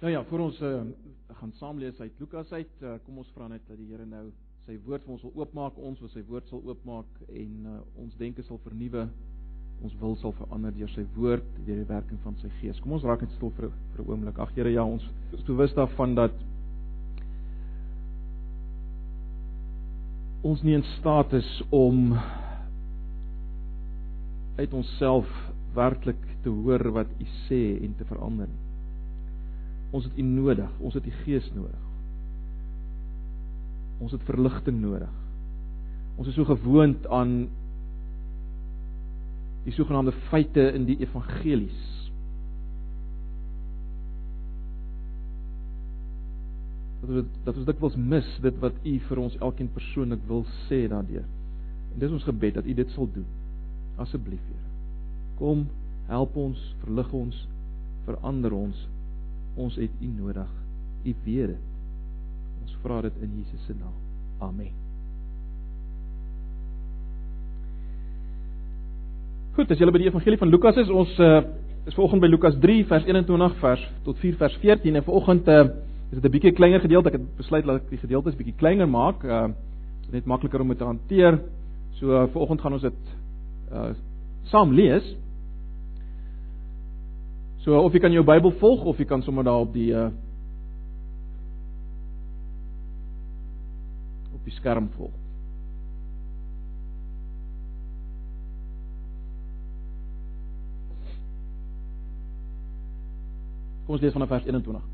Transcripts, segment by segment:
Nou ja, voor ons uh, gaan saam lees uit Lukas uit, uh, kom ons vra net dat die Here nou sy woord vir ons wil oopmaak, ons wil sy woord sal oopmaak en uh, ons denke sal vernuwe, ons wil sal verander deur sy woord, deur die werking van sy gees. Kom ons raak net stil vir vir 'n oomblik. Ag Here, ja, ons is bewus daarvan dat ons nie in staat is om uit onsself werklik te hoor wat U sê en te verander nie. Ons het U nodig, ons het U Gees nodig. Ons het verligting nodig. Ons is so gewoond aan die sogenaamde feite in die evangelies. Dat ons dat ons dikwels mis dit wat U vir ons elkeen persoonlik wil sê daardeur. En dis ons gebed dat U dit sal doen. Asseblief, Here. Kom, help ons, verlig ons, verander ons Ons het U nodig. U weet dit. Ons vra dit in Jesus se naam. Amen. Goed, as jy by die evangelie van Lukas is, ons uh, is vanoggend by Lukas 3 vers 21 vers tot 4 vers 14 en vanoggend uh, is dit 'n bietjie kleiner gedeelte. Ek het besluit dat ek die gedeeltes bietjie kleiner maak. Uh net makliker om dit te hanteer. So uh, vanoggend gaan ons dit uh saam lees. So of jy kan jou Bybel volg of jy kan sommer daar op die uh op die skerm volg. Kom ons lees vanaf vers 21.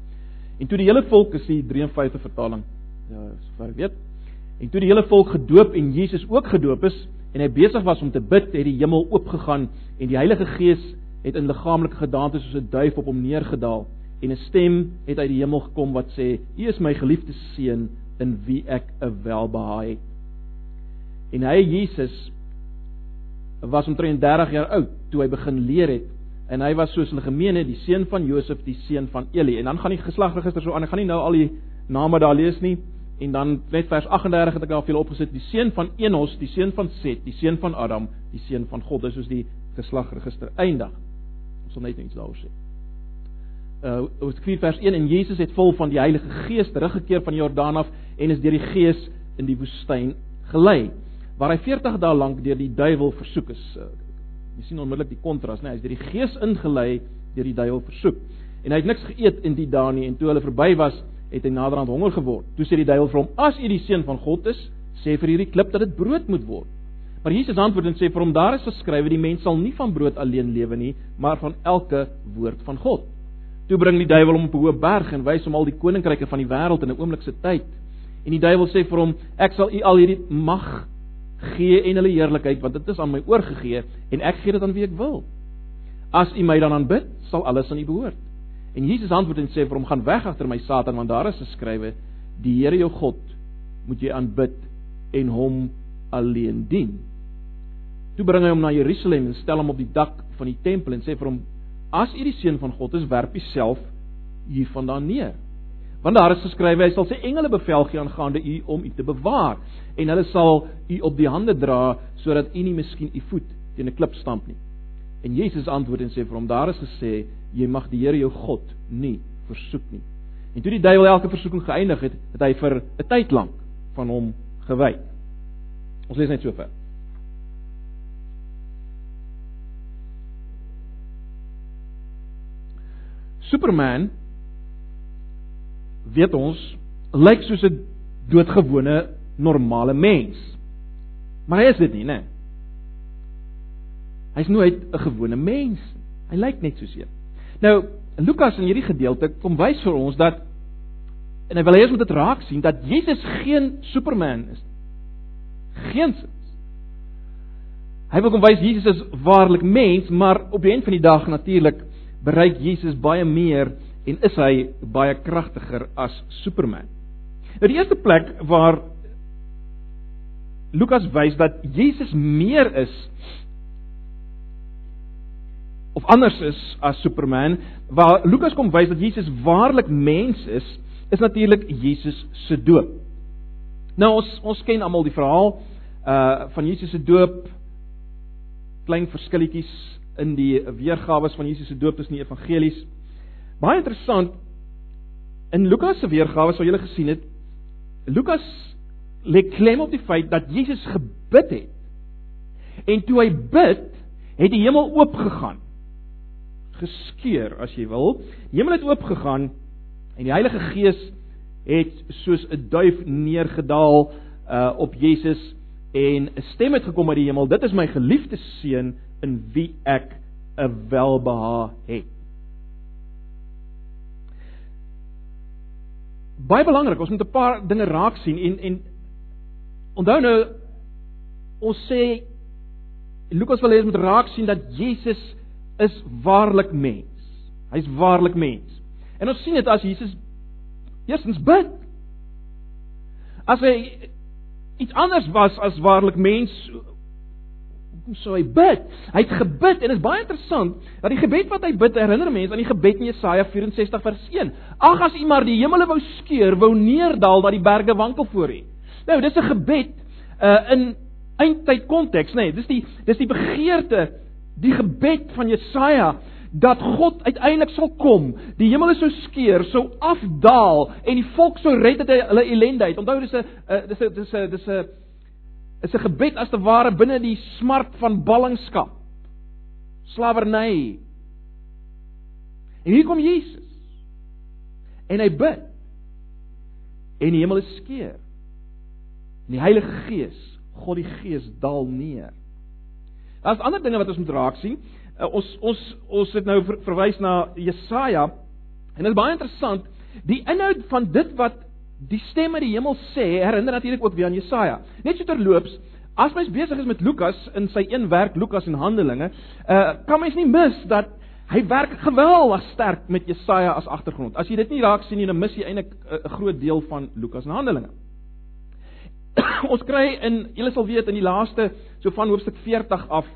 En toe die hele volk is die 53 vertaling ja sover ek weet. En toe die hele volk gedoop en Jesus ook gedoop is en hy besig was om te bid, het die hemel oopgegaan en die Heilige Gees het in liggaamlike gedaante soos 'n duif op hom neergedaal en 'n stem het uit die hemel gekom wat sê: "U is my geliefde seun in wie ek 'n welbehae het." En hy Jesus was omtrent 30 jaar oud toe hy begin leer het en hy was soos hulle gemeen het die seun van Josef die seun van Eli. En dan gaan die geslagregister so aan. Ek gaan nie nou al die name daar lees nie. En dan net vers 38 het ek daar vir julle opgesit. Die seun van Enos die seun van Set die seun van Adam die seun van God. Dis soos die geslagregister eindig sal net iets daaroor sê. Uh ons 4 vers 1 en Jesus het vol van die Heilige Gees teruggekeer van die Jordaan af en is deur die Gees in die woestyn gelei waar hy 40 dae lank deur die duiwel versoek is. Uh, jy sien onmiddellik die kontras, né? Nee, hy is deur die Gees ingelei deur die duiwel versoek. En hy het niks geëet in die dae nie en toe hulle verby was, het hy naderhand honger geword. Toe sê die duiwel vir hom: "As u die seun van God is, sê vir hierdie klip dat dit brood moet word." Maar Jesus antwoord en sê vir hom daar is geskrywe die mens sal nie van brood alleen lewe nie, maar van elke woord van God. Toe bring die duiwel hom op 'n hoë berg en wys hom al die koninkryke van die wêreld in 'n oomblik se tyd. En die duiwel sê vir hom ek sal u al hierdie mag gee en hulle heerlikheid want dit is aan my oorgegee en ek gee dit aan wie ek wil. As u my dan aanbid, sal alles aan u behoort. En Jesus antwoord en sê vir hom gaan weg agter my Satan want daar is geskrywe die Here jou God moet jy aanbid en hom alleen dien. Toe bring hy hom na Jerusalem en stel hom op die dak van die tempel en sê vir hom: "As u die seun van God is, werp u self hiervandaan neer. Want daar is geskrywe: Hy sal sy engele bevel gee aangaande u om u te bewaar en hulle sal u op die hande dra sodat u nie miskien u voet teen 'n klip stamp nie." En Jesus antwoord en sê vir hom: "Daar is gesê: Jy mag die Here jou God nie versoek nie." En toe die duiwel elke versoeking geëindig het, het hy vir 'n tyd lank van hom gewyk. Ons lees net so ver. Superman weet ons lyk soos 'n doodgewone normale mens. Maar hy is dit nie, né? Hy's nooit 'n gewone mens. Hy lyk net soos een. Nou, Lukas in hierdie gedeelte kom wys vir ons dat en hy wil hê ons moet dit raak sien dat Jesus geen Superman is. Geensins. Hy wil kom wys Jesus is waarlik mens, maar op die einde van die dag natuurlik bereik Jesus baie meer en is hy baie kragtiger as Superman. Nou die eerste plek waar Lukas wys dat Jesus meer is of anders is as Superman, waar Lukas kom wys dat Jesus waarlik mens is, is natuurlik Jesus se doop. Nou ons ons ken almal die verhaal uh van Jesus se doop klein verskilletjies in die weergawe van Jesus se doop tussen die evangelies. Baie interessant in Lukas se weergawe sou julle gesien het Lukas lê klem op die feit dat Jesus gebid het. En toe hy bid, het die hemel oopgegaan. Geskeur, as jy wil. Die hemel het oopgegaan en die Heilige Gees het soos 'n duif neergedaal uh op Jesus en 'n stem het gekom uit die hemel. Dit is my geliefde seun in wie ek 'n welbehae het. Baie belangrik, ons moet 'n paar dinge raak sien en en onthou nou ons sê Lukas wil hê ons moet raak sien dat Jesus is waarlik mens. Hy's waarlik mens. En ons sien dit as Jesus eerstens bid. As hy iets anders was as waarlik mens, sou hy bid? Hy het gebid en dit is baie interessant dat die gebed wat hy bid herinner mense aan die gebed in Jesaja 64 vers 1. Ag as U maar die hemele wou skeur, wou neerdal dat die berge wankel voor U. Nou, dis 'n gebed uh in eindtyd konteks, nê. Nee, dis die dis die begeerte, die gebed van Jesaja dat God uiteindelik sal kom, die hemele sou skeur, sou afdaal en die volk sou red uit hulle ellende uit. Onthou dis 'n dis 'n dis 'n dis 'n is 'n gebed as te ware binne die smart van ballingskap. Slawerny. En hier kom Jesus. En hy bid. En die hemel is skeur. En die Heilige Gees, God die Gees daal neer. Daar's ander dinge wat ons moet raak sien. Uh, ons ons ons het nou ver, verwys na Jesaja en dit is baie interessant. Die inhoud van dit wat die stem uit die hemel sê, herinner natuurlik ook weer aan Jesaja. Net so terloops, as mens besig is met Lukas in sy een werk Lukas en Handelinge, uh kan mens nie mis dat hy werk geweldig sterk met Jesaja as agtergrond. As jy dit nie raak sien nie, dan mis jy eintlik uh, 'n groot deel van Lukas en Handelinge. ons kry in julle sal weet in die laaste so van hoofstuk 40 af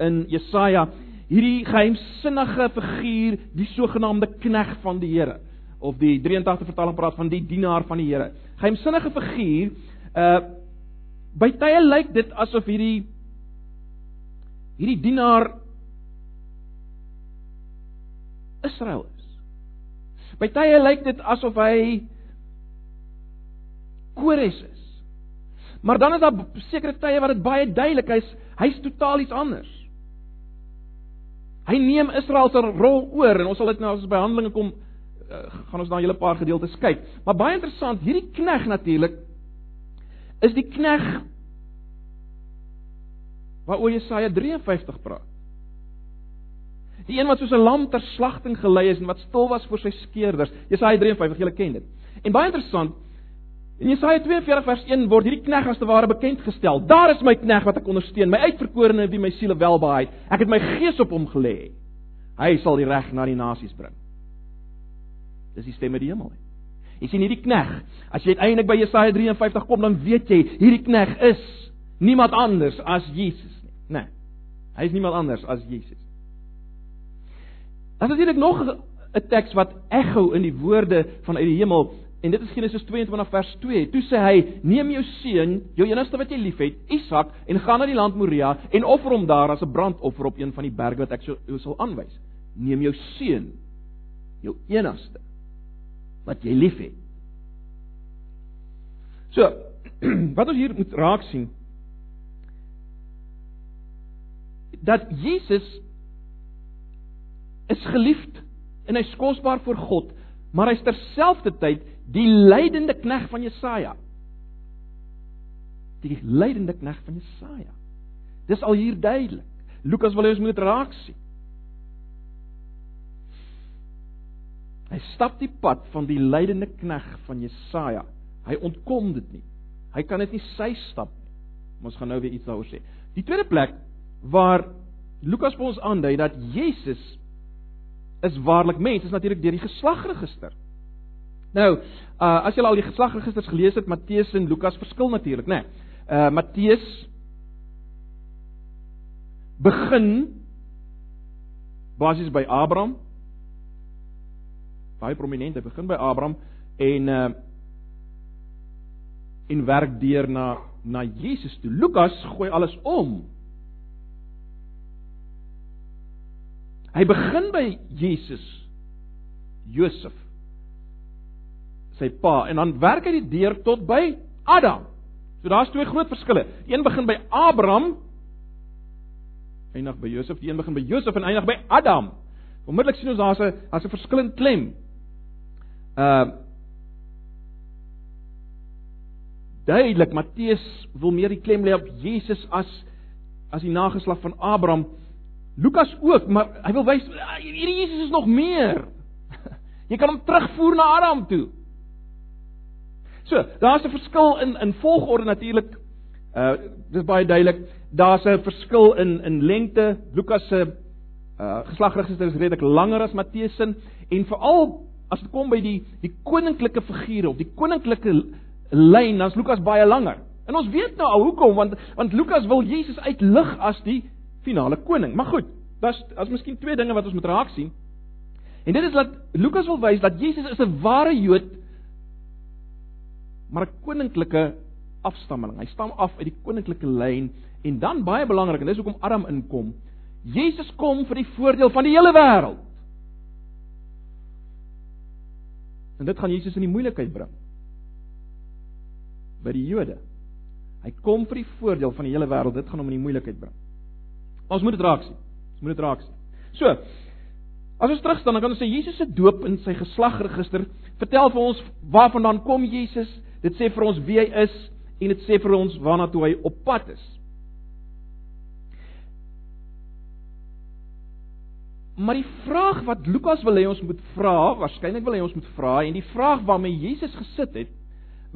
in Jesaja hierdie geheimsinnige figuur, die sogenaamde knegg van die Here of die 83 vertaling praat van die dienaar van die Here. Geheimsinnige figuur, uh by tye lyk dit asof hierdie hierdie dienaar Israel is. By tye lyk dit asof hy Kores is. Maar dan is daar sekere tye wat dit baie duidelik is, hy's totaal iets anders. Hy neem Israel se rol oor en ons sal dit nou as ons by Handelinge kom gaan ons na 'n hele paar gedeeltes kyk. Maar baie interessant, hierdie knegg natuurlik is die knegg waaroor Jesaja 53 praat. Die een wat soos 'n lam ter slagting gelei is en wat stil was voor sy skeerders. Jesaja 53, julle ken dit. En baie interessant, In Jesaja 42 vers 1 word hierdie knegg as te ware bekend gestel. Daar is my knegg wat ek ondersteun, my uitverkorene wie my siele welbehaag. Ek het my gees op hom gelê. Hy sal die reg na die nasies bring. Dis die stem uit die hemel. Jy sien hierdie knegg. As jy uiteindelik by Jesaja 53 kom, dan weet jy hierdie knegg is niemand anders as Jesus nie. Nee. Hy is niemand anders as Jesus. Daar is natuurlik nog 'n teks wat ekho in die woorde van uit die hemel En dit is Genesis 22 vers 2. Toe sê hy: "Neem jou seun, jou enigste wat jy liefhet, Isak, en gaan na die land Moria en offer hom daar as 'n brandoffer op een van die berge wat ek jou sal aanwys. Neem jou seun, jou enigste wat jy liefhet." So, wat ons hier moet raak sien dat Jesus is geliefd en hy's kosbaar vir God, maar hy's terselfdertyd die lydende knegg van Jesaja. Die lydende knegg van Jesaja. Dis al hier duidelik. Lukas wil hê ons moet raak sien. Hy stap die pad van die lydende knegg van Jesaja. Hy ontkom dit nie. Hy kan dit nie sy stap nie. Ons gaan nou weer iets daaroor sê. Die tweede plek waar Lukas vir ons aandui dat Jesus is waarlik mens, is natuurlik deur die geslagregister. Nou, uh as jy al die geslagregisters gelees het, Matteus en Lukas verskil natuurlik, né? Nee. Uh Matteus begin basies by Abraham. Baie prominent, hy begin by Abraham en uh en werk deur na na Jesus toe. Lukas gooi alles om. Hy begin by Jesus, Josef sy pa en dan werk hy die deur tot by Adam. So daar's twee groot verskille. Een begin by Abraham eindig by Josef, die een begin by Josef en eindig by Adam. Onmiddellik sien ons daar's 'n daar's 'n verskillende klem. Uh Duidelik Matteus wil meer die klem lê op Jesus as as die nageslag van Abraham. Lukas ook, maar hy wil wys hierdie Jesus is nog meer. Jy kan hom terugvoer na Adam toe. So, daar's 'n verskil in in volgorde natuurlik. Uh dis baie duidelik. Daar's 'n verskil in in lengte. Lukas se uh geslagregister is redelik langer as Matteus se en veral as dit kom by die die koninklike figure of die koninklike lyn, dan's Lukas baie langer. En ons weet nou al hoekom want want Lukas wil Jesus uitlig as die finale koning. Maar goed, daar's as miskien twee dinge wat ons moet raak sien. En dit is dat Lukas wil wys dat Jesus is 'n ware Jood maar 'n koninklike afstammeling. Hy stam af uit die koninklike lyn en dan baie belangrik en dis hoekom Adam inkom. Jesus kom vir die voordeel van die hele wêreld. En dit gaan Jesus in die moeilikheid bring. By die Jode. Hy kom vir die voordeel van die hele wêreld. Dit gaan hom in die moeilikheid bring. Ons moet dit raak sien. Ons moet dit raak sien. So, as ons terugstaan, dan kan ons sê Jesus se doop in sy geslagregister vertel vir ons waarvandaan kom Jesus, Dit sê vir ons wie hy is en dit sê vir ons waarna toe hy op pad is. Maar die vraag wat Lukas wil hê ons moet vra, waarskynlik wil hy ons moet vra en die vraag waarmee Jesus gesit het,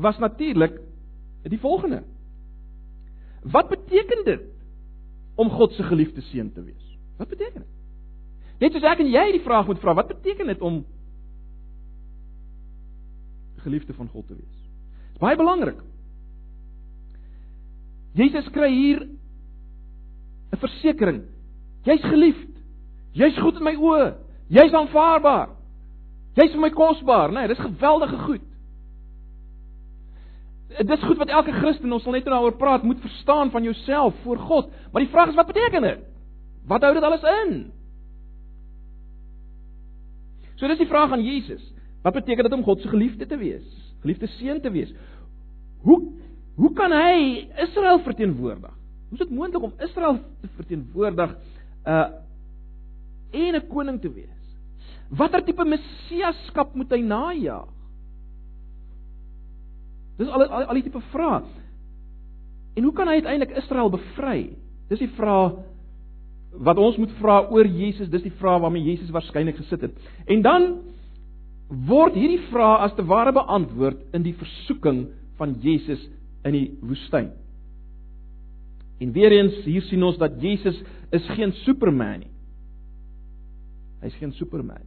was natuurlik die volgende. Wat beteken dit om God se geliefde seun te wees? Wat beteken dit? Net soos ek en jy die vraag moet vra, wat beteken dit om geliefde van God te wees? Baie belangrik. Jesus kry hier 'n versekering. Jy's geliefd. Jy's goed in my oë. Jy's aanvaarbaar. Jy's vir my kosbaar, né? Nee, dis geweldige goed. Dis goed wat elke Christen, ons sal net daaroor praat, moet verstaan van jouself voor God. Maar die vraag is wat beteken dit? Wat hou dit alles in? So dis die vraag aan Jesus. Wat beteken dit om God se geliefde te wees? geliefde seun te wees. Hoe hoe kan hy Israel verteenwoordig? Hoe is dit moontlik om Israel te verteenwoordig uh en 'n koning te wees? Watter tipe messiaskap moet hy najag? Dis al al, al die tipe vrae. En hoe kan hy uiteindelik Israel bevry? Dis die vraag wat ons moet vra oor Jesus, dis die vraag waarmee Jesus waarskynlik gesit het. En dan word hierdie vraag as te ware beantwoord in die versoeking van Jesus in die woestyn. En weer eens hier sien ons dat Jesus is geen superman nie. Hy's geen superman.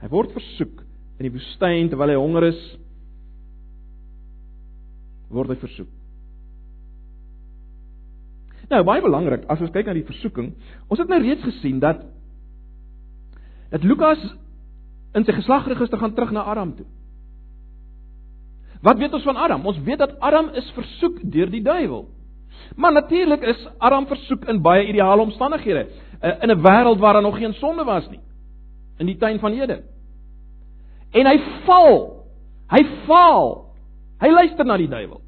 Hy word versoek in die woestyn terwyl hy honger is word hy versoek. Nou baie belangrik as ons kyk na die versoeking, ons het nou reeds gesien dat dat Lukas in sy geslagregister gaan terug na Adam toe. Wat weet ons van Adam? Ons weet dat Adam is versoek deur die duiwel. Maar natuurlik is Adam versoek in baie ideale omstandighede, in 'n wêreld waar daar nog geen sonde was nie, in die tuin van Eden. En hy val. Hy val. Hy luister na die duiwel.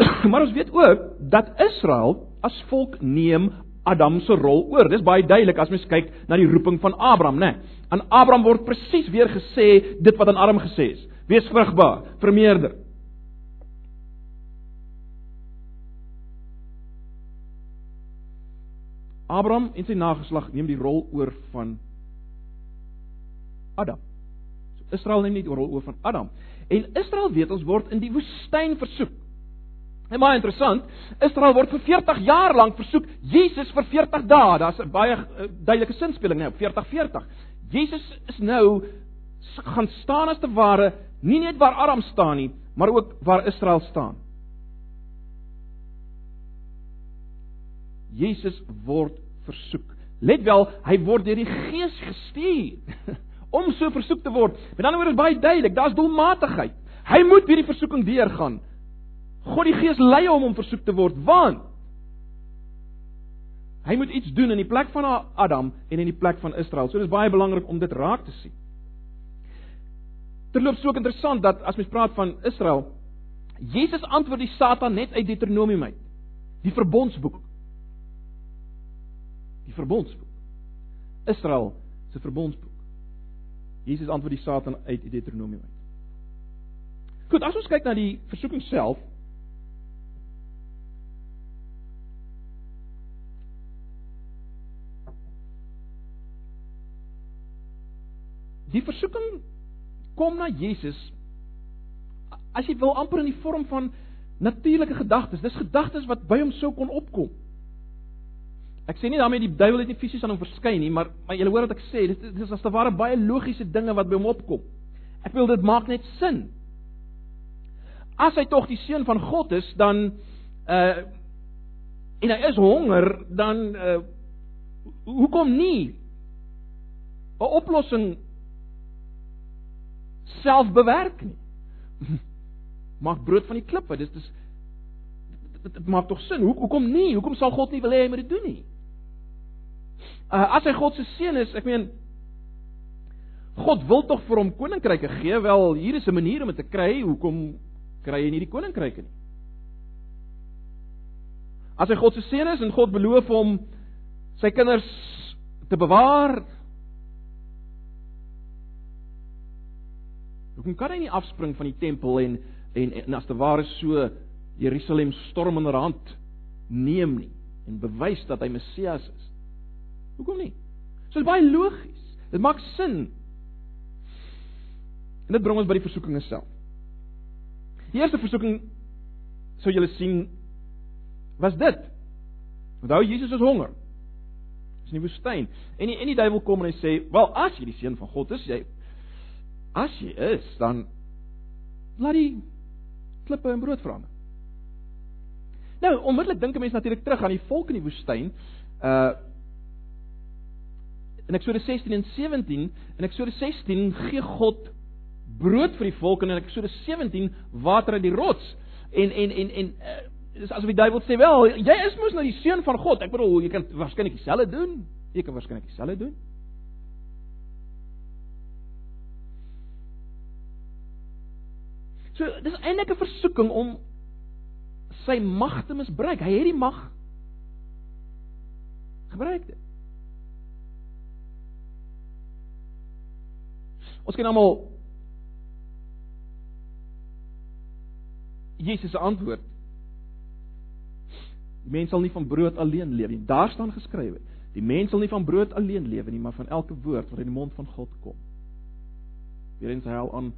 maar ons weet ook dat Israel as volk neem Adam se rol oor. Dis baie duidelik as mens kyk na die roeping van Abraham, né? Nee. Aan Abraham word presies weer gesê dit wat aan Adam gesê is: Wees vrugbaar, vermeerder. Abraham en sy nageslag neem die rol oor van Adam. So Israel neem nie die rol oor van Adam. En Israel weet ons word in die woestyn versoek. En baie interessant, Israel word vir 40 jaar lank versoek, Jesus vir 40 dae. Daar's 'n baie uh, duidelike sinspeling nou, 40 40. Jesus is nou gaan staan as te ware nie net waar Aram staan nie, maar ook waar Israel staan. Jesus word versoek. Let wel, hy word deur die Gees gestuur om so versoek te word. Met ander woorde is baie duidelik, daar's doelmatigheid. Hy moet hierdie versoeking deurgaan. God die Gees lei hom om versoek te word want Hy moet iets doen in die plek van Adam en in die plek van Israel. So dis baie belangrik om dit raak te sien. Terloops ook interessant dat as mens praat van Israel, Jesus antwoord die Satan net uit Deuteronomium uit. Die verbondsboek. Die verbondsboek. Israel se verbondsboek. Jesus antwoord die Satan uit Deuteronomium uit. Goed, as ons kyk na die versoeking self, Die versoeking kom na Jesus as jy wil amper in die vorm van natuurlike gedagtes. Dis gedagtes wat by hom sou kon opkom. Ek sê nie daarmee die duiwel het nie fisies aan hom verskyn nie, maar maar jy hoor wat ek sê, dit is as te ware baie logiese dinge wat by hom opkom. Ek wil dit maak net sin. As hy tog die seun van God is, dan uh en hy is honger, dan uh hoekom nie 'n oplossing self bewerk nie. Maak brood van die klippe. Dis dis dit, dit maak tog sin. Hoe hoekom nie? Hoekom sal God nie wil hê hy moet dit doen nie? Uh, as hy God se seun is, ek meen God wil tog vir hom koninkryke gee. Wel, hier is 'n manier om dit te kry. Hoekom kry hy nie die koninkryke nie? As hy God se seun is en God beloof hom sy kinders te bewaar, Hoekom kan hy nie afspring van die tempel en en, en as te ware so Jerusalem storm in hand neem nie en bewys dat hy Messias is? Hoekom nie? So dit is baie logies. Dit maak sin. En dit bring ons by die versoekinge self. Die eerste versoeking sou julle sien was dit. Onthou Jesus is honger. Is in die woestyn. En die, en die duiwel kom en hy sê, "Wel, as jy die seun van God is, jy As jy is, dan laat die klippe in brood verander. Nou, onmiddellik dink 'n mens natuurlik terug aan die volk in die woestyn. Uh in Eksodus 16 en 17, in Eksodus 16 gee God brood vir die volk en in Eksodus 17 water uit die rots. En en en en uh, dis asof die duiwel sê, "Wel, jy is mos nou die seun van God. Ek bedoel, jy kan waarskynlik dieselfde doen. Jy kan waarskynlik dieselfde doen." So dis eintlik 'n versoeking om sy mag te misbruik. Hy het die mag. Gebruik dit. Ons kan almal Jesus se antwoord. Die mens sal nie van brood alleen leef nie. Daar staan geskrywe: Die mens sal nie van brood alleen lewe nie, maar van elke woord wat uit die mond van God kom. Weerens hy al aan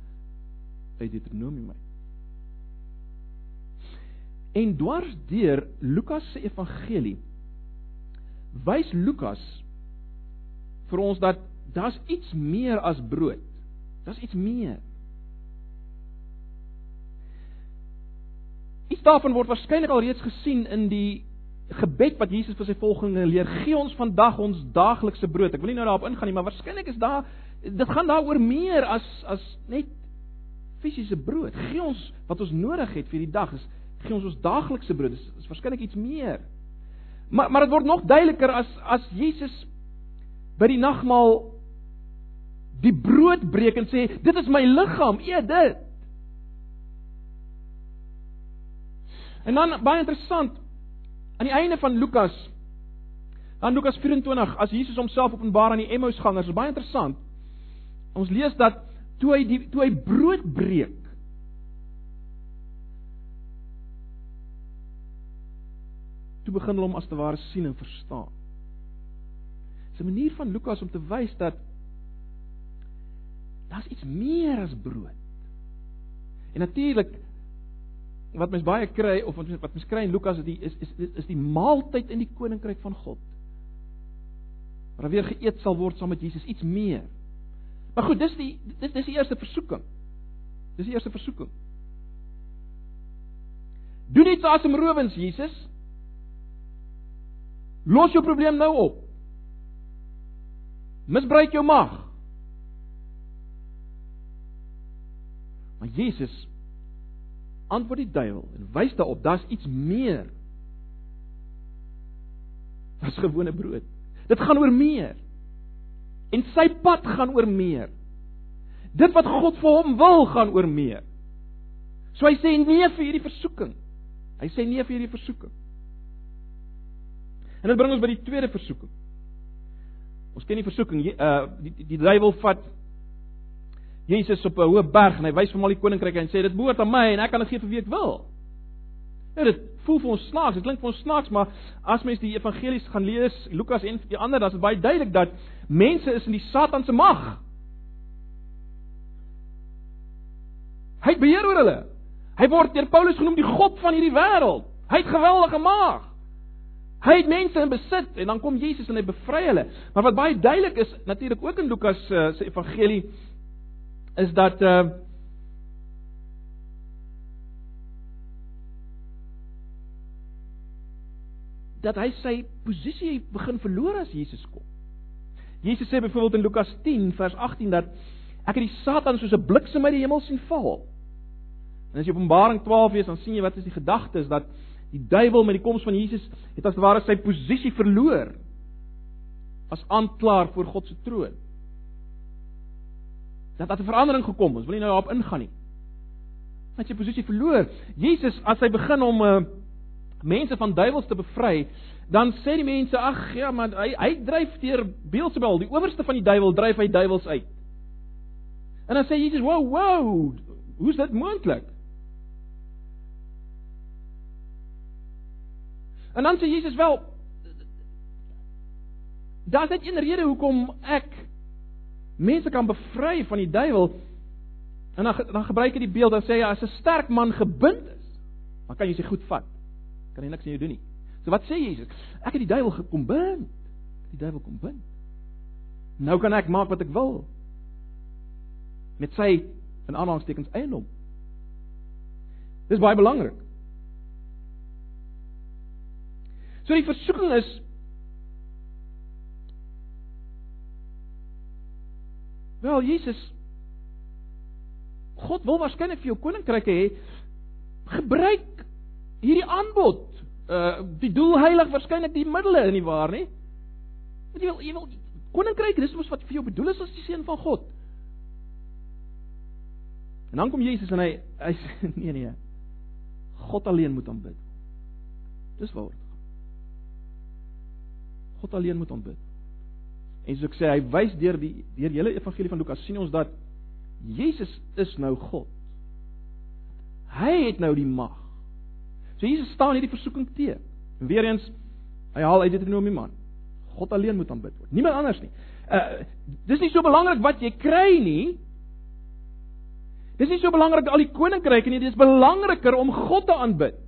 uit Deuteronomium uit. En dwars deur Lukas se evangelie wys Lukas vir ons dat daar's iets meer as brood. Daar's iets meer. Iets daarvan word waarskynlik al reeds gesien in die gebed wat Jesus vir sy volgelinge leer. Gee ons vandag ons daaglikse brood. Ek wil nie nou daarop ingaan nie, maar waarskynlik is daar dit gaan daaroor meer as as net fisiese brood. Gee ons wat ons nodig het vir die dag. Is gee ons ons daaglikse brood. Dis is waarskynlik iets meer. Maar maar dit word nog duideliker as as Jesus by die nagmaal die brood breek en sê dit is my liggaam, eet dit. En dan baie interessant aan die einde van Lukas aan Lukas 24 as Jesus homself openbaar aan die Emmausgangers, baie interessant. Ons lees dat toe hy die toe hy brood breek toe begin hulle hom as te ware sien en verstaan. Dis 'n manier van Lukas om te wys dat daar's iets meer as brood. En natuurlik wat mens baie kry of wat wat mens kry in Lukas is die is is is die maaltyd in die koninkryk van God. Waar weer geëet sal word saam met Jesus iets meer. Maar goed, dis die dis dis die eerste versoeking. Dis die eerste versoeking. Doen iets asemrowends Jesus. Los jou probleem nou op. Misbruik jou mag. Maar Jesus antwoord die duiwel en wys daarop daar's iets meer. as gewone brood. Dit gaan oor meer. En sy pad gaan oor meer. Dit wat God vir hom wil gaan oor meer. So hy sê nee vir hierdie versoeking. Hy sê nee vir hierdie versoeking. En dit bring ons by die tweede versoeking. Ons ken die versoeking, uh die die, die duiwel vat Jesus op 'n hoë berg en hy wys vir hom al die koninkryke en sê dit behoort aan my en ek kan dit gee vir wie ek wil. Ja, dit voel vir ons snaaks, dit klink vir ons snaaks, maar as mens die evangelies gaan lees, Lukas en die ander, dan is dit baie duidelik dat mense is in die Satan se mag. Hy beheer oor hulle. Hy word deur Paulus genoem die god van hierdie wêreld. Hy het geweldige mag. Hy het mense in besit en dan kom Jesus en hy bevry hulle. Maar wat baie duidelik is natuurlik ook in Lukas uh, se evangelie is dat uh dat hy sy posisie begin verloor as Jesus kom. Jesus sê byvoorbeeld in Lukas 10 vers 18 dat ek het die Satan soos 'n bliksem uit die hemel sien val. En as jy Openbaring 12 lees, dan sien jy wat is die gedagte is dat die duiwel met die koms van Jesus het as ware sy posisie verloor as aanklaer voor God se troon. Dat daar 'n verandering gekom het. Wil nie nou daarop ingaan nie. Hy het sy posisie verloor. Jesus as hy begin om uh, mense van duiwels te bevry, dan sê die mense ag ja, maar hy hy dryf deur Beelzebul, die owerste van die duiwel, dryf hy duiwels uit. En dan sê Jesus, "Wow, wow, hoe's dit moontlik?" En dan sê Jesus wel Daar's net een rede hoekom ek mense kan bevry van die duiwel. En dan dan gebruik hy die beeld dan sê hy as 'n sterk man gebind is, dan kan jy sy goed vat. Kan hy niks aan jou doen nie. So wat sê Jesus? Ek het die duiwel gekom bind. Die duiwel kom bind. Nou kan ek maak wat ek wil. Met sy in aanhalingstekens eiendom. Dis baie belangrik. So die versoeking is Wel Jesus God wil waarskynlik vir jou koninkryk hê. Gebruik hierdie aanbod. Uh die doel heilig waarskynlik die middele in die waar nie. Want jy wil jy wil koninkryk, dis mos wat vir jou bedoel is as die seun van God. En dan kom Jesus en hy hy sê nee nee. God alleen moet aanbid. Dis waar. God alleen moet aanbid. En soos ek sê, hy wys deur die deur hele evangelie van Lukas sien ons dat Jesus is nou God. Hy het nou die mag. So Jesus staan hierdie versoeking te. En weer eens hy haal uit Deuteronomie man. God alleen moet aanbid word. Niemand anders nie. Uh dis nie so belangrik wat jy kry nie. Dis nie so belangrik al die koninkryke nie, dis belangriker om God te aanbid.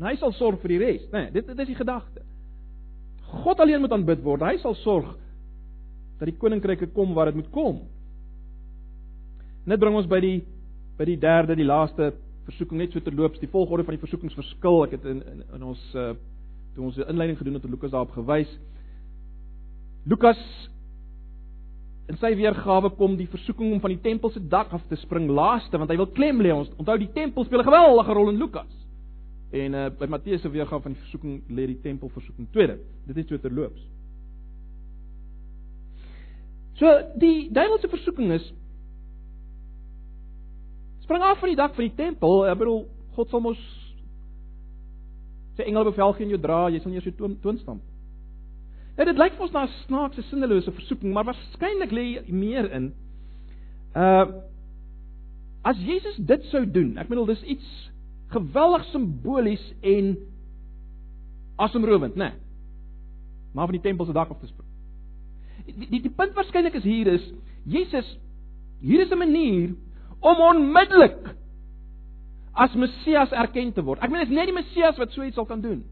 En hy sal sorg vir die res, né? Nee, dit dit is die gedagte. God alleen moet aanbid word. Hy sal sorg dat die koninkryke kom waar dit moet kom. Net bring ons by die by die derde, die laaste versoeking net so terloops, die volgorde van die versoekings verskil. Ek het in in, in ons uh toe ons 'n inleiding gedoen het, het Lukas daarop gewys. Lukas in sy weergawe kom die versoeking om van die tempel se dak af te spring laaste, want hy wil klem lê ons. Onthou die tempel speel 'n geweldige rol in Lukas. En uh, by Matteus se weergawe van die versoeking lê die tempel versoeking tweede. Dit is so terloops. So die duiwelse versoeking is spring af van die dak van die tempel. Ek bedoel God sal mos sy engele bevel gee en jou dra, jy sal nie eers jou toon, toon stamp. Nou dit lyk vir ons na 'n snaakse sinnelose versoeking, maar waarskynlik lê meer in. Uh as Jesus dit sou doen, ek bedoel dis iets geweldig simbolies en asemrowend, né? Nee. Maar van die tempel se dak af te spring. Die die, die punt waarskynlik is hier is Jesus hier is 'n manier om onmiddellik as Messias erken te word. Ek meen dit is net die Messias wat so iets sal kan doen.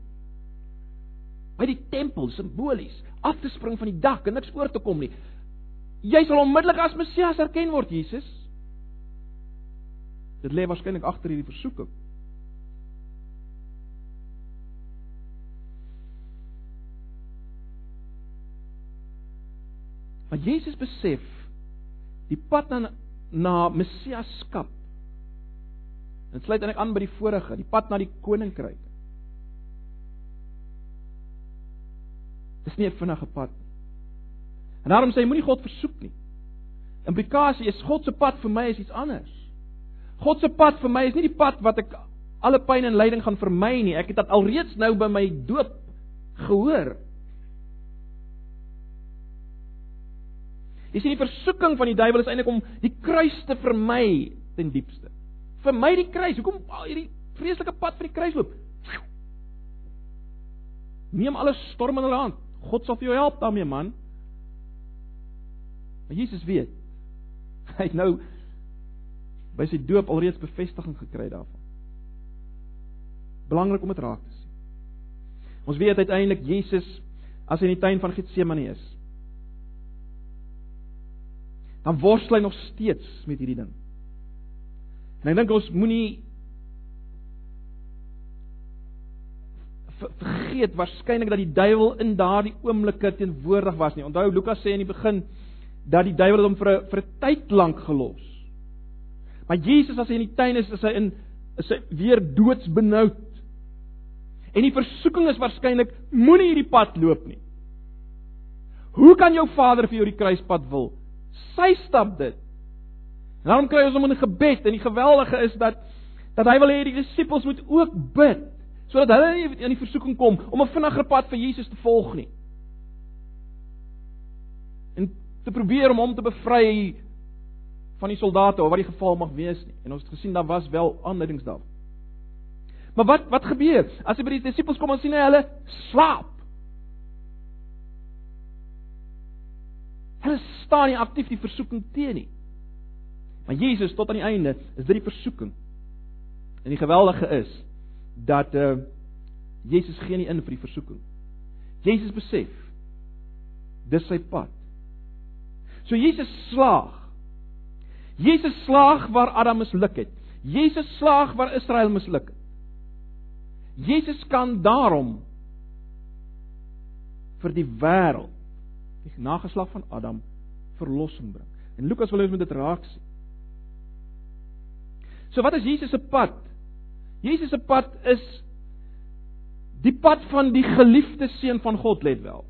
By die tempel simbolies af te spring van die dak en niks oor te kom nie. Jy sal onmiddellik as Messias erken word, Jesus. Dit lê waarskynlik agter hierdie versoeking. Want Jesus besef die pad na na messiaskap. Dit sluit eintlik aan by die vorige, die pad na die koninkryk. Dis nie 'n vinnige pad nie. En daarom sê hy moenie God versoek nie. Implikasie is God se pad vir my is iets anders. God se pad vir my is nie die pad wat ek alle pyn en lyding gaan vermy nie. Ek het dit alreeds nou by my doop gehoor. Jy sien die versoeking van die duiwel is eintlik om die kruis te vermy ten diepste. Vermy die kruis. Hoekom al hierdie vreeslike pad van die kruis loop? Neem alles storm in hulle hand. God sal vir jou help daarmee, man. Maar Jesus weet. Hy het nou by sy doop alreeds bevestiging gekry daarvan. Belangrik om dit raak te sien. Ons weet uiteindelik Jesus as hy in die tuin van Getsemane is. Dan worstel hy nog steeds met hierdie ding. En ek dink ons moenie vergeet waarskynlik dat die duiwel in daardie oomblikke teenwoordig was nie. Onthou Lukas sê in die begin dat die duiwel hom vir 'n vir 'n tyd lank gelos. Maar Jesus as hy in die tuin is, is hy in is hy weer doodsbenoud. En die versoeking is waarskynlik moenie hierdie pad loop nie. Hoe kan jou Vader vir jou die kruispad wil? Sy stap dit. En daarom kry ons hom in gebed en die geweldige is dat dat hy wil hê die disippels moet ook bid sodat hulle nie in die versoeking kom om 'n vinniger pad vir Jesus te volg nie. En te probeer om hom te bevry van die soldate of wat die geval mag wees nie. En ons het gesien daar was wel aanleidings daar. Maar wat wat gebeur? As hy by die disippels kom en sien hy hulle slaap. Hulle staan nie aktief die versoeking teen nie. Maar Jesus tot aan die einde is dit die versoeking. En die geweldige is dat uh Jesus gee nie in vir die versoeking. Jesus besef dis sy pad. So Jesus slaag. Jesus slaag waar Adam misluk het. Jesus slaag waar Israel misluk het. Jesus kan daarom vir die wêreld, die nageslag van Adam, verlossing bring. En Lukas wil ons met dit raak sien. So wat is Jesus se pad? Jesus se pad is die pad van die geliefde seun van God, let wel.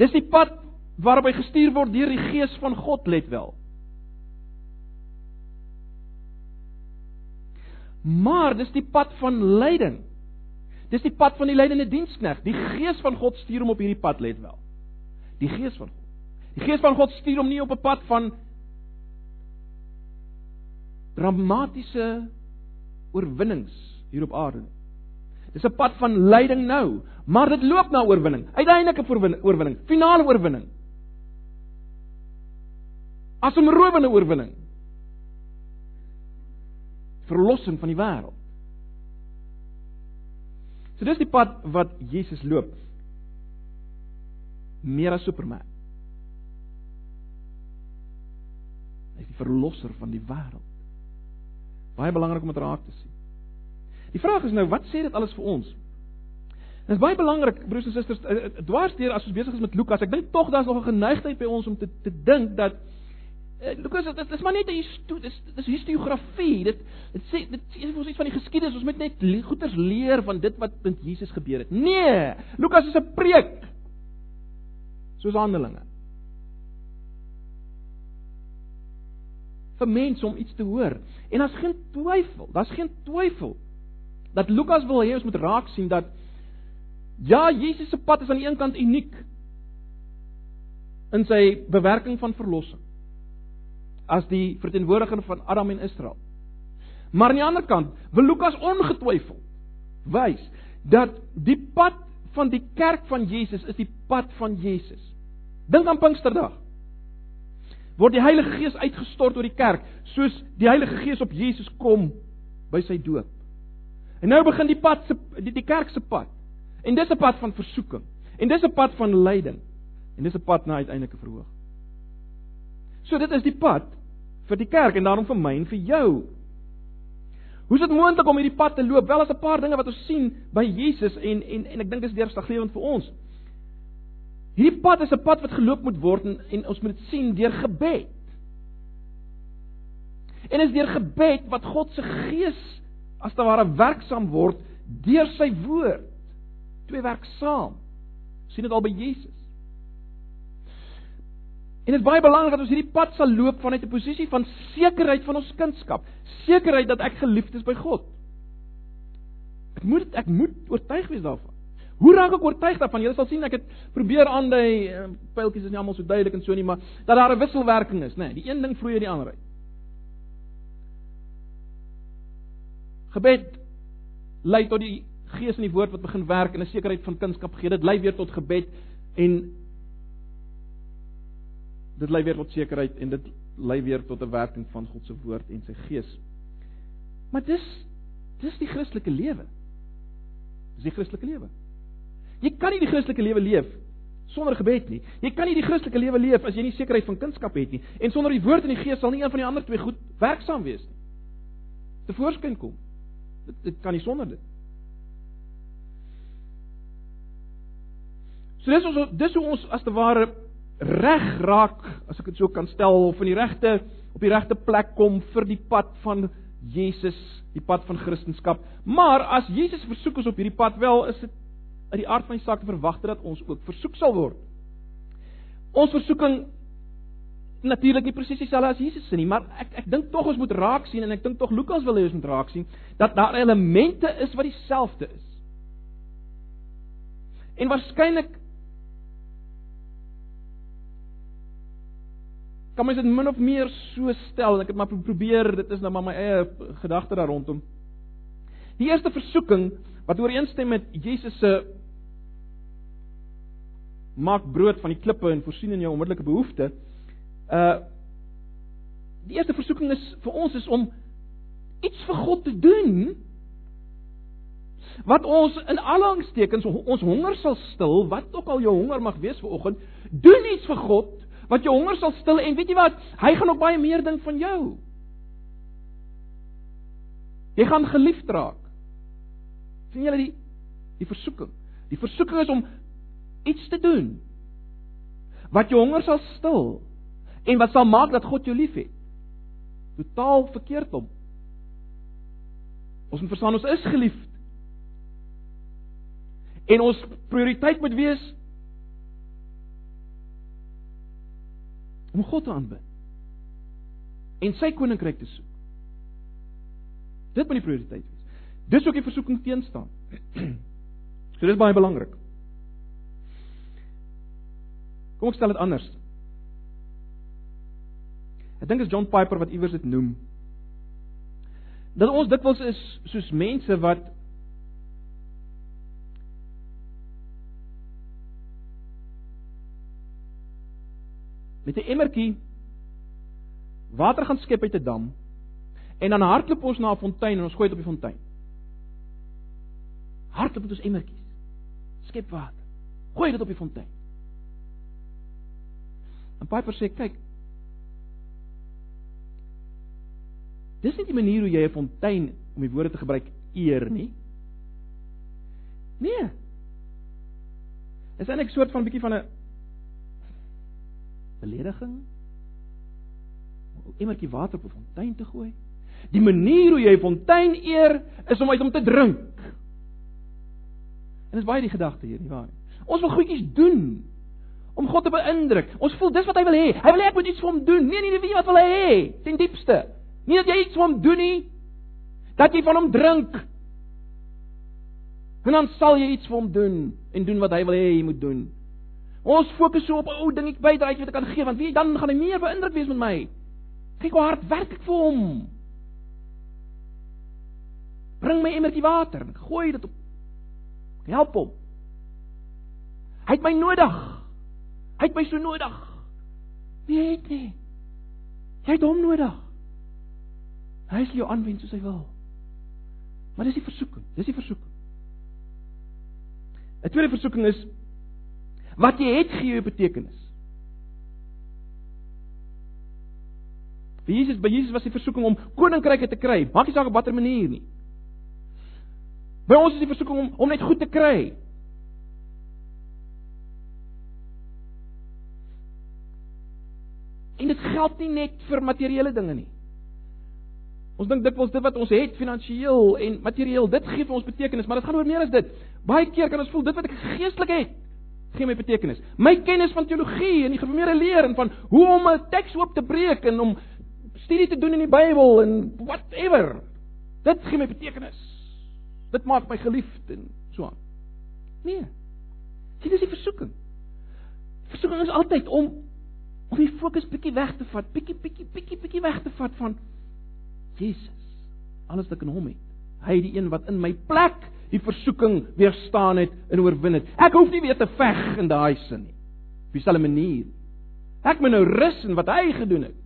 Dis die pad waarop hy gestuur word deur die gees van God, let wel. Maar dis die pad van lyding. Dis die pad van die lydende dienskneg. Die gees van God stuur hom op hierdie pad, let wel. Die gees van God. Die gees van God stuur hom nie op 'n pad van dramatiese oorwinnings hier op aarde. Dis 'n pad van lyding nou, maar dit loop na oorwinning. Uiteindelike oorwinning, finale oorwinning. As 'n rowende oorwinning. Verlossing van die wêreld. So dis die pad wat Jesus loop. Meer as Superman. Hy is die verlosser van die wêreld. Baie belangrik om dit raak te sien. Die vraag is nou, wat sê dit alles vir ons? Dit is baie belangrik, broers en susters, eh, eh, dwarsteer as ons besig is met Lukas. Ek dink tog daar's nog 'n geneigtheid by ons om te te dink dat eh, Lukas dit is maar net 'n dis dis historiografie. Dit dit sê dit sê ons iets van die geskiedenis. Ons moet net goeters leer van dit wat met Jesus gebeur het. Nee, Lukas is 'n preek. Soos Handelinge. vir mense om iets te hoor. En daar's geen twyfel, daar's geen twyfel dat Lukas wil hê ons moet raak sien dat ja, Jesus se pad is aan die een kant uniek in sy bewerking van verlossing as die verteenwoordiger van Adam en Israel. Maar aan die ander kant wil Lukas ongetwyfeld wys dat die pad van die kerk van Jesus is die pad van Jesus. Dink aan Pinksterdag word die Heilige Gees uitgestort oor die kerk, soos die Heilige Gees op Jesus kom by sy doop. En nou begin die pad se die, die kerk se pad. En dis 'n pad van versoeking. En dis 'n pad van lyding. En dis 'n pad na uiteindelike verhoog. So dit is die pad vir die kerk en daarom vir my en vir jou. Hoe is dit moontlik om hierdie pad te loop? Wel as 'n paar dinge wat ons sien by Jesus en en en ek dink dis deurslaggewend vir ons. Hierdie pad is 'n pad wat geloop moet word en, en ons moet dit sien deur gebed. En is deur gebed wat God se gees as te ware werksaam word deur sy woord. twee werk saam. sien dit al by Jesus. En dit is baie belangrik dat ons hierdie pad sal loop vanuit 'n posisie van sekerheid van ons kunskap, sekerheid dat ek geliefd is by God. Ek moet ek moet oortuig wees daarvan. Hoe raak ek oortuig daarvan? Julle sal sien ek het probeer aandui, eh, pyltjies is nie almal so duidelik en so nie, maar dat daar 'n wisselwerking is, né? Nee, die een ding vloei uit die ander uit. Gebed lei tot die gees in die woord wat begin werk en 'n sekerheid van kunskap gee. Dit lei weer tot gebed en dit lei weer tot sekerheid en dit lei weer tot 'n werking van God se woord en sy gees. Maar dis dis die Christelike lewe. Dis die Christelike lewe. Jy kan nie die Christelike lewe leef sonder gebed nie. Jy kan nie die Christelike lewe leef as jy nie sekerheid van kunskap het nie. En sonder die woord en die gees sal nie een van die ander twee goed werksaam wees nie. Te voorskyn kom. Dit dit kan nie sonder dit. So dis ons dis hoe ons as te ware reg raak, as ek dit so kan stel, of in die regte op die regte plek kom vir die pad van Jesus, die pad van Christendom. Maar as Jesus versoek ons op hierdie pad, wel is dit uit die aard van die saak te verwag dat ons ook versoek sal word. Ons versoeking natuurlik nie presies dieselfde as Jesus se nie, maar ek ek dink tog ons moet raak sien en ek dink tog Lukas wil hê ons moet raak sien dat daar elemente is wat dieselfde is. En waarskynlik kan mens dit min of meer so stel en ek het maar probeer dit is nou maar my eie gedagte daar rondom. Die eerste versoeking wat ooreenstem met Jesus se maak brood van die klippe en voorsien in jou onmiddellike behoeftes. Uh die eerste versoeking is vir ons is om iets vir God te doen wat ons in aanhalingstekens ons honger sal stil, wat ook al jou honger mag wees vir oggend, doen iets vir God wat jou honger sal stil en weet jy wat? Hy gaan ook baie meer ding van jou. Jy gaan geliefd raak. sien julle die die versoeking? Die versoeking is om iets te doen wat jou honger sal stil en wat sal maak dat God jou liefhet. Totaal verkeerd om. Ons moet verstaan ons is geliefd. En ons prioriteit moet wees om God te aanbid en sy koninkryk te soek. Dit moet die prioriteit wees. Dis ook die versoeking teenstaan. so dis baie belangrik. Kom ek stel dit anders. Ek dink is John Piper wat iewers dit noem. Dat ons dikwels is soos mense wat met 'n emmertjie water gaan skep uit 'n dam en dan hardloop ons na 'n fontein en ons gooi dit op die fontein. Hardloop met ons emmertjies. Skep water. Gooi dit op die fontein. En Piper sê, kyk. Dis nie die manier hoe jy 'n fontein om die woorde te gebruik eer nie. Nee. Dit is eintlik 'n soort van bietjie van 'n belediging emmertjie water op 'n fontein te gooi. Die manier hoe jy 'n fontein eer is om uit hom te drink. En dis baie die gedagte hier, nie waar nie? Ons wil goedjies doen om God te beïndruk. Ons voel dis wat hy wil hê. Hy wil hê ek moet iets vir hom doen. Nee, nee, nee, weet jy wat wil hy hê? Ten diepste. Nie dat jy iets vir hom doen nie, dat jy van hom drink. En dan sal jy iets vir hom doen en doen wat hy wil hê jy moet doen. Ons fokus so op ou dingetjie bydraai wat ek kan gee want wie dan gaan hy meer beïndruk wees met my. Kyk hoe hard werk ek vir hom. Bring my emmertjie water, gooi dit op. Help hom. Hy het my nodig. Hy het my so nodig. Wie het nie? Jy het hom nodig. Hy sal jou aanwend soos hy wil. Maar dis die versoeking. Dis die versoeking. 'n Tweede versoeking is Wat jy het gee jou betekenis. Vir Jesus, by Jesus was die versoeking om koninkryke te kry. Maak nie saak op watter manier nie. By ons is die versoeking om om net goed te kry. Geld nie net vir materiële dinge nie. Ons dink dikwels dit wat ons het finansiëel en materieel, dit gee vir ons betekenis, maar dit gaan oor meer as dit. Baie keer kan ons voel dit wat ek geestelik het, gee my betekenis. My kennis van teologie en die geformeerde leer en van hoe om 'n teks oop te breek en om studie te doen in die Bybel en whatever. Dit gee my betekenis. Dit maak my geliefd en so aan. Nee. Dit is die versoeking. Versoeking is altyd om om die fokus bietjie weg te vat, bietjie bietjie bietjie bietjie weg te vat van Jesus. Alles wat ek in hom het. Hy die een wat in my plek die versoeking weerstaan het en oorwin het. Ek hoef nie weer te veg in daai sin nie. Op dieselfde manier. Ek moet nou rus in wat hy gedoen het.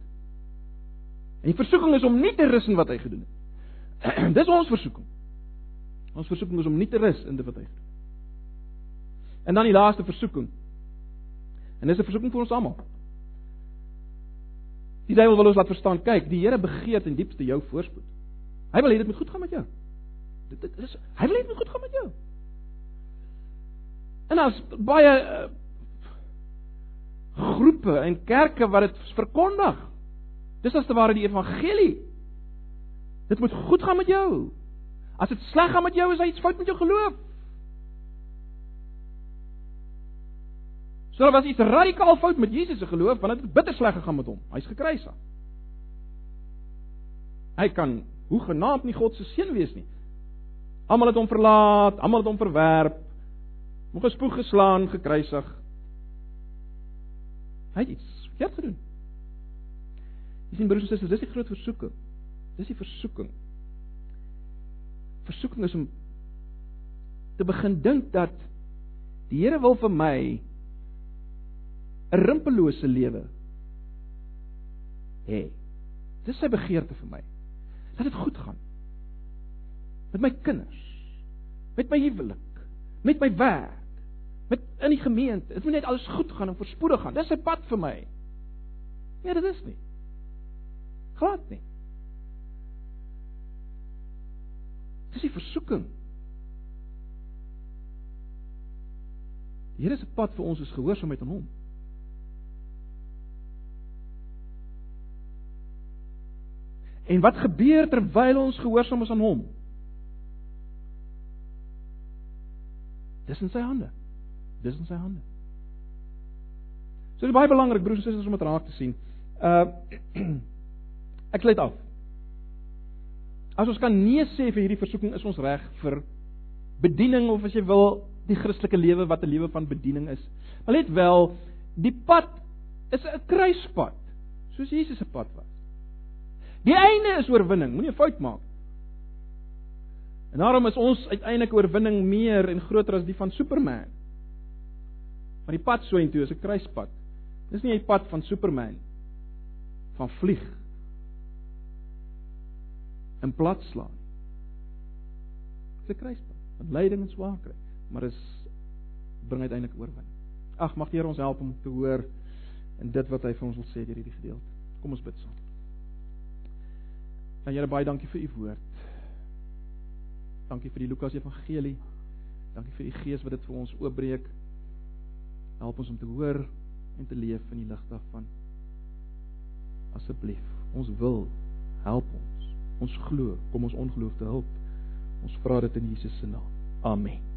En die versoeking is om nie te rus in wat hy gedoen het. Dis ons versoeking. Ons versoeking is om nie te rus in dit wat hy gedoen het. En dan die laaste versoeking. En dis 'n versoeking vir ons almal. Die duiwel wil ons laat verstaan, kyk, die Here begeer ten diepste jou voorspoed. Hy wil hê dit moet goed gaan met jou. Dit, dit is hy wil hê dit moet goed gaan met jou. En as baie uh, groepe en kerke wat dit verkondig. Dis as te ware die evangelie. Dit moet goed gaan met jou. As dit sleg gaan met jou, is daar iets fout met jou geloof. So daar was iets radikaal fout met Jesus se geloof want dit het bitter sleg gegaan met hom. Hy's gekruisig. Hy kan hoe genaamd nie God se seun wees nie. Almal het hom verlaat, almal het hom verwerp. Moeg gespoeg geslaan, gekruisig. Hy het iets verkeerd gedoen. Jy sien broers en susters, dis die groot versoeking. Dis die versoeking. Versoeking is om te begin dink dat die Here wil vir my 'n rimpellose lewe hê. Dis sy begeerte vir my. Dat dit goed gaan. Met my kinders, met my huwelik, met my werk, met in die gemeente. Dit moet net alles goed gaan en voorspoedig gaan. Dis sy pad vir my. Nee, dit is nie. Glad nie. Dis die versoeking. Die Here se pad vir ons is gehoorsaamheid aan hom. En wat gebeur terwyl ons gehoorsaam is aan hom? Dis in sy hande. Dis in sy hande. So dit is baie belangrik broers en susters om dit raak te sien. Uh ek sluit af. As ons kan nee sê vir hierdie versoeking, is ons reg vir bediening of as jy wil die Christelike lewe wat 'n lewe van bediening is. Maar let wel, die pad is 'n kruispad, soos Jesus se pad was. Die einde is oorwinning, moenie 'n fout maak. En daarom is ons uiteindelik oorwinning meer en groter as die van Superman. Maar die pad so intoe is 'n kruispad. Dis nie 'n pad van Superman van vlieg in plat slaan. Dis 'n kruispad met lyding en swaar kry, maar is bring uiteindelik oorwinning. Ag, mag die Here ons help om te hoor in dit wat hy vir ons wil sê deur hierdie gedeelte. Kom ons bid saam. Dan Here baie dankie vir u woord. Dankie vir die Lukas Evangelie. Dankie vir die Gees wat dit vir ons oopbreek. Help ons om te hoor en te leef in die lig daarvan. Asseblief, ons wil help ons. Ons glo, kom ons ongeloof te help. Ons vra dit in Jesus se naam. Amen.